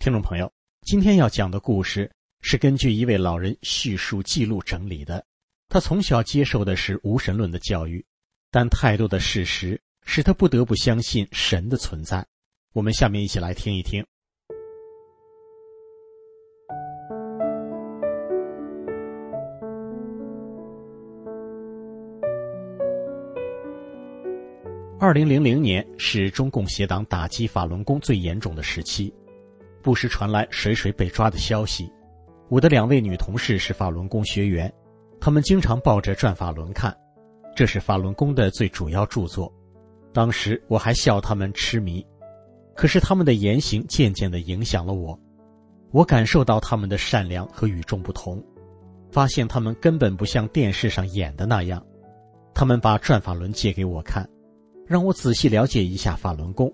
听众朋友，今天要讲的故事是根据一位老人叙述记录整理的。他从小接受的是无神论的教育，但太多的事实使他不得不相信神的存在。我们下面一起来听一听。二零零零年是中共协党打击法轮功最严重的时期。不时传来谁谁被抓的消息。我的两位女同事是法轮功学员，她们经常抱着《转法轮》看，这是法轮功的最主要著作。当时我还笑他们痴迷，可是他们的言行渐渐的影响了我。我感受到他们的善良和与众不同，发现他们根本不像电视上演的那样。他们把《转法轮》借给我看，让我仔细了解一下法轮功。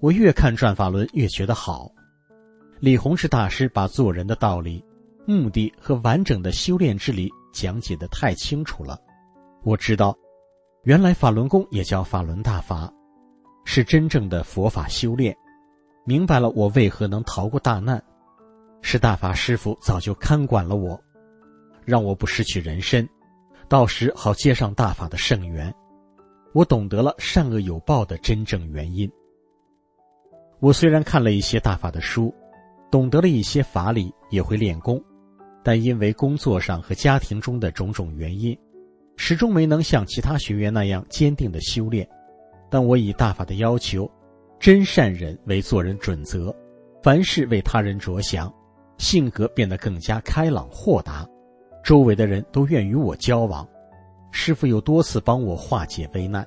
我越看《转法轮》越觉得好。李洪志大师把做人的道理、目的和完整的修炼之理讲解的太清楚了。我知道，原来法轮功也叫法轮大法，是真正的佛法修炼。明白了我为何能逃过大难，是大法师父早就看管了我，让我不失去人身，到时好接上大法的圣缘。我懂得了善恶有报的真正原因。我虽然看了一些大法的书。懂得了一些法理，也会练功，但因为工作上和家庭中的种种原因，始终没能像其他学员那样坚定的修炼。但我以大法的要求，真善忍为做人准则，凡事为他人着想，性格变得更加开朗豁达，周围的人都愿与我交往。师傅又多次帮我化解危难。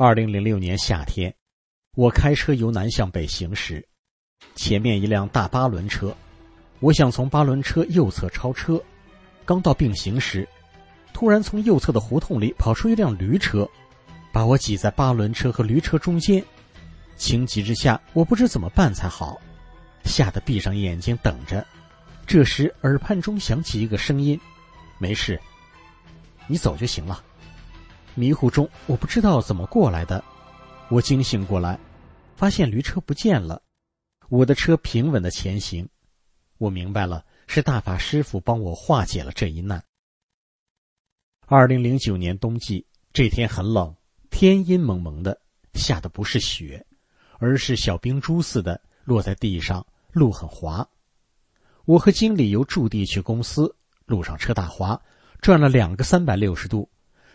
二零零六年夏天，我开车由南向北行驶，前面一辆大八轮车，我想从八轮车右侧超车，刚到并行时，突然从右侧的胡同里跑出一辆驴车，把我挤在八轮车和驴车中间，情急之下，我不知怎么办才好，吓得闭上眼睛等着。这时耳畔中响起一个声音：“没事，你走就行了。”迷糊中，我不知道怎么过来的。我惊醒过来，发现驴车不见了，我的车平稳的前行。我明白了，是大法师父帮我化解了这一难。二零零九年冬季，这天很冷，天阴蒙蒙的，下的不是雪，而是小冰珠似的落在地上，路很滑。我和经理由驻地去公司，路上车大滑，转了两个三百六十度。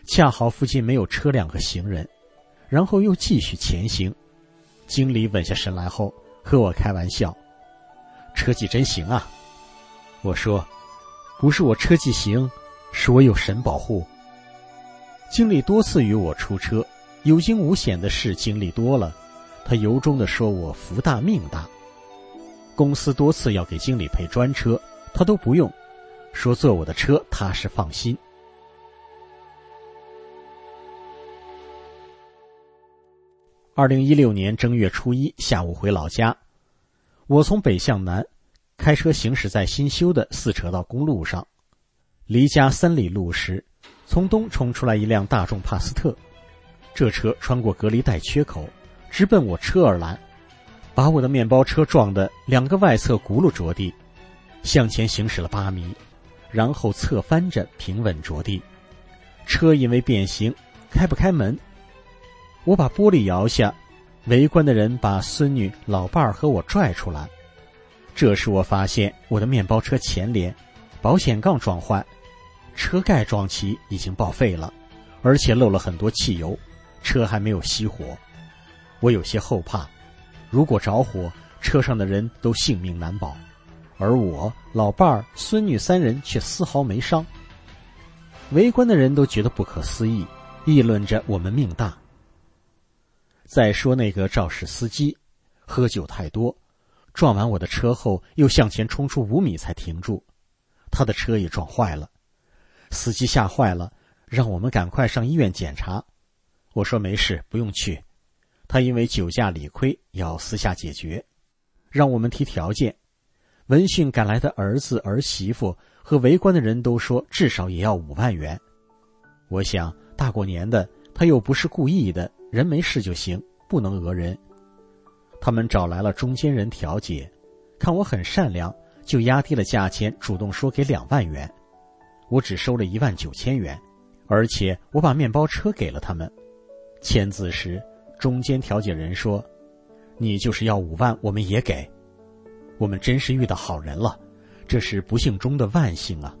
恰好附近没有车辆和行人，然后又继续前行。经理稳下神来后，和我开玩笑：“车技真行啊！”我说：“不是我车技行，是我有神保护。”经理多次与我出车，有惊无险的事经历多了，他由衷的说我福大命大。公司多次要给经理配专车，他都不用，说坐我的车踏实放心。二零一六年正月初一下午回老家，我从北向南开车行驶在新修的四车道公路上，离家三里路时，从东冲出来一辆大众帕斯特，这车穿过隔离带缺口，直奔我车而来，把我的面包车撞得两个外侧轱辘着地，向前行驶了八米，然后侧翻着平稳着地，车因为变形，开不开门。我把玻璃摇下，围观的人把孙女、老伴儿和我拽出来。这时我发现我的面包车前脸保险杠撞坏，车盖撞齐，已经报废了，而且漏了很多汽油，车还没有熄火。我有些后怕，如果着火，车上的人都性命难保，而我老伴儿、孙女三人却丝毫没伤。围观的人都觉得不可思议，议论着我们命大。再说那个肇事司机，喝酒太多，撞完我的车后又向前冲出五米才停住，他的车也撞坏了。司机吓坏了，让我们赶快上医院检查。我说没事，不用去。他因为酒驾理亏，要私下解决，让我们提条件。闻讯赶来的儿子儿媳妇。和围观的人都说，至少也要五万元。我想，大过年的，他又不是故意的，人没事就行，不能讹人。他们找来了中间人调解，看我很善良，就压低了价钱，主动说给两万元。我只收了一万九千元，而且我把面包车给了他们。签字时，中间调解人说：“你就是要五万，我们也给。”我们真是遇到好人了。这是不幸中的万幸啊！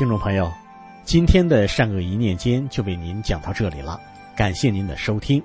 听众朋友，今天的善恶一念间就为您讲到这里了，感谢您的收听。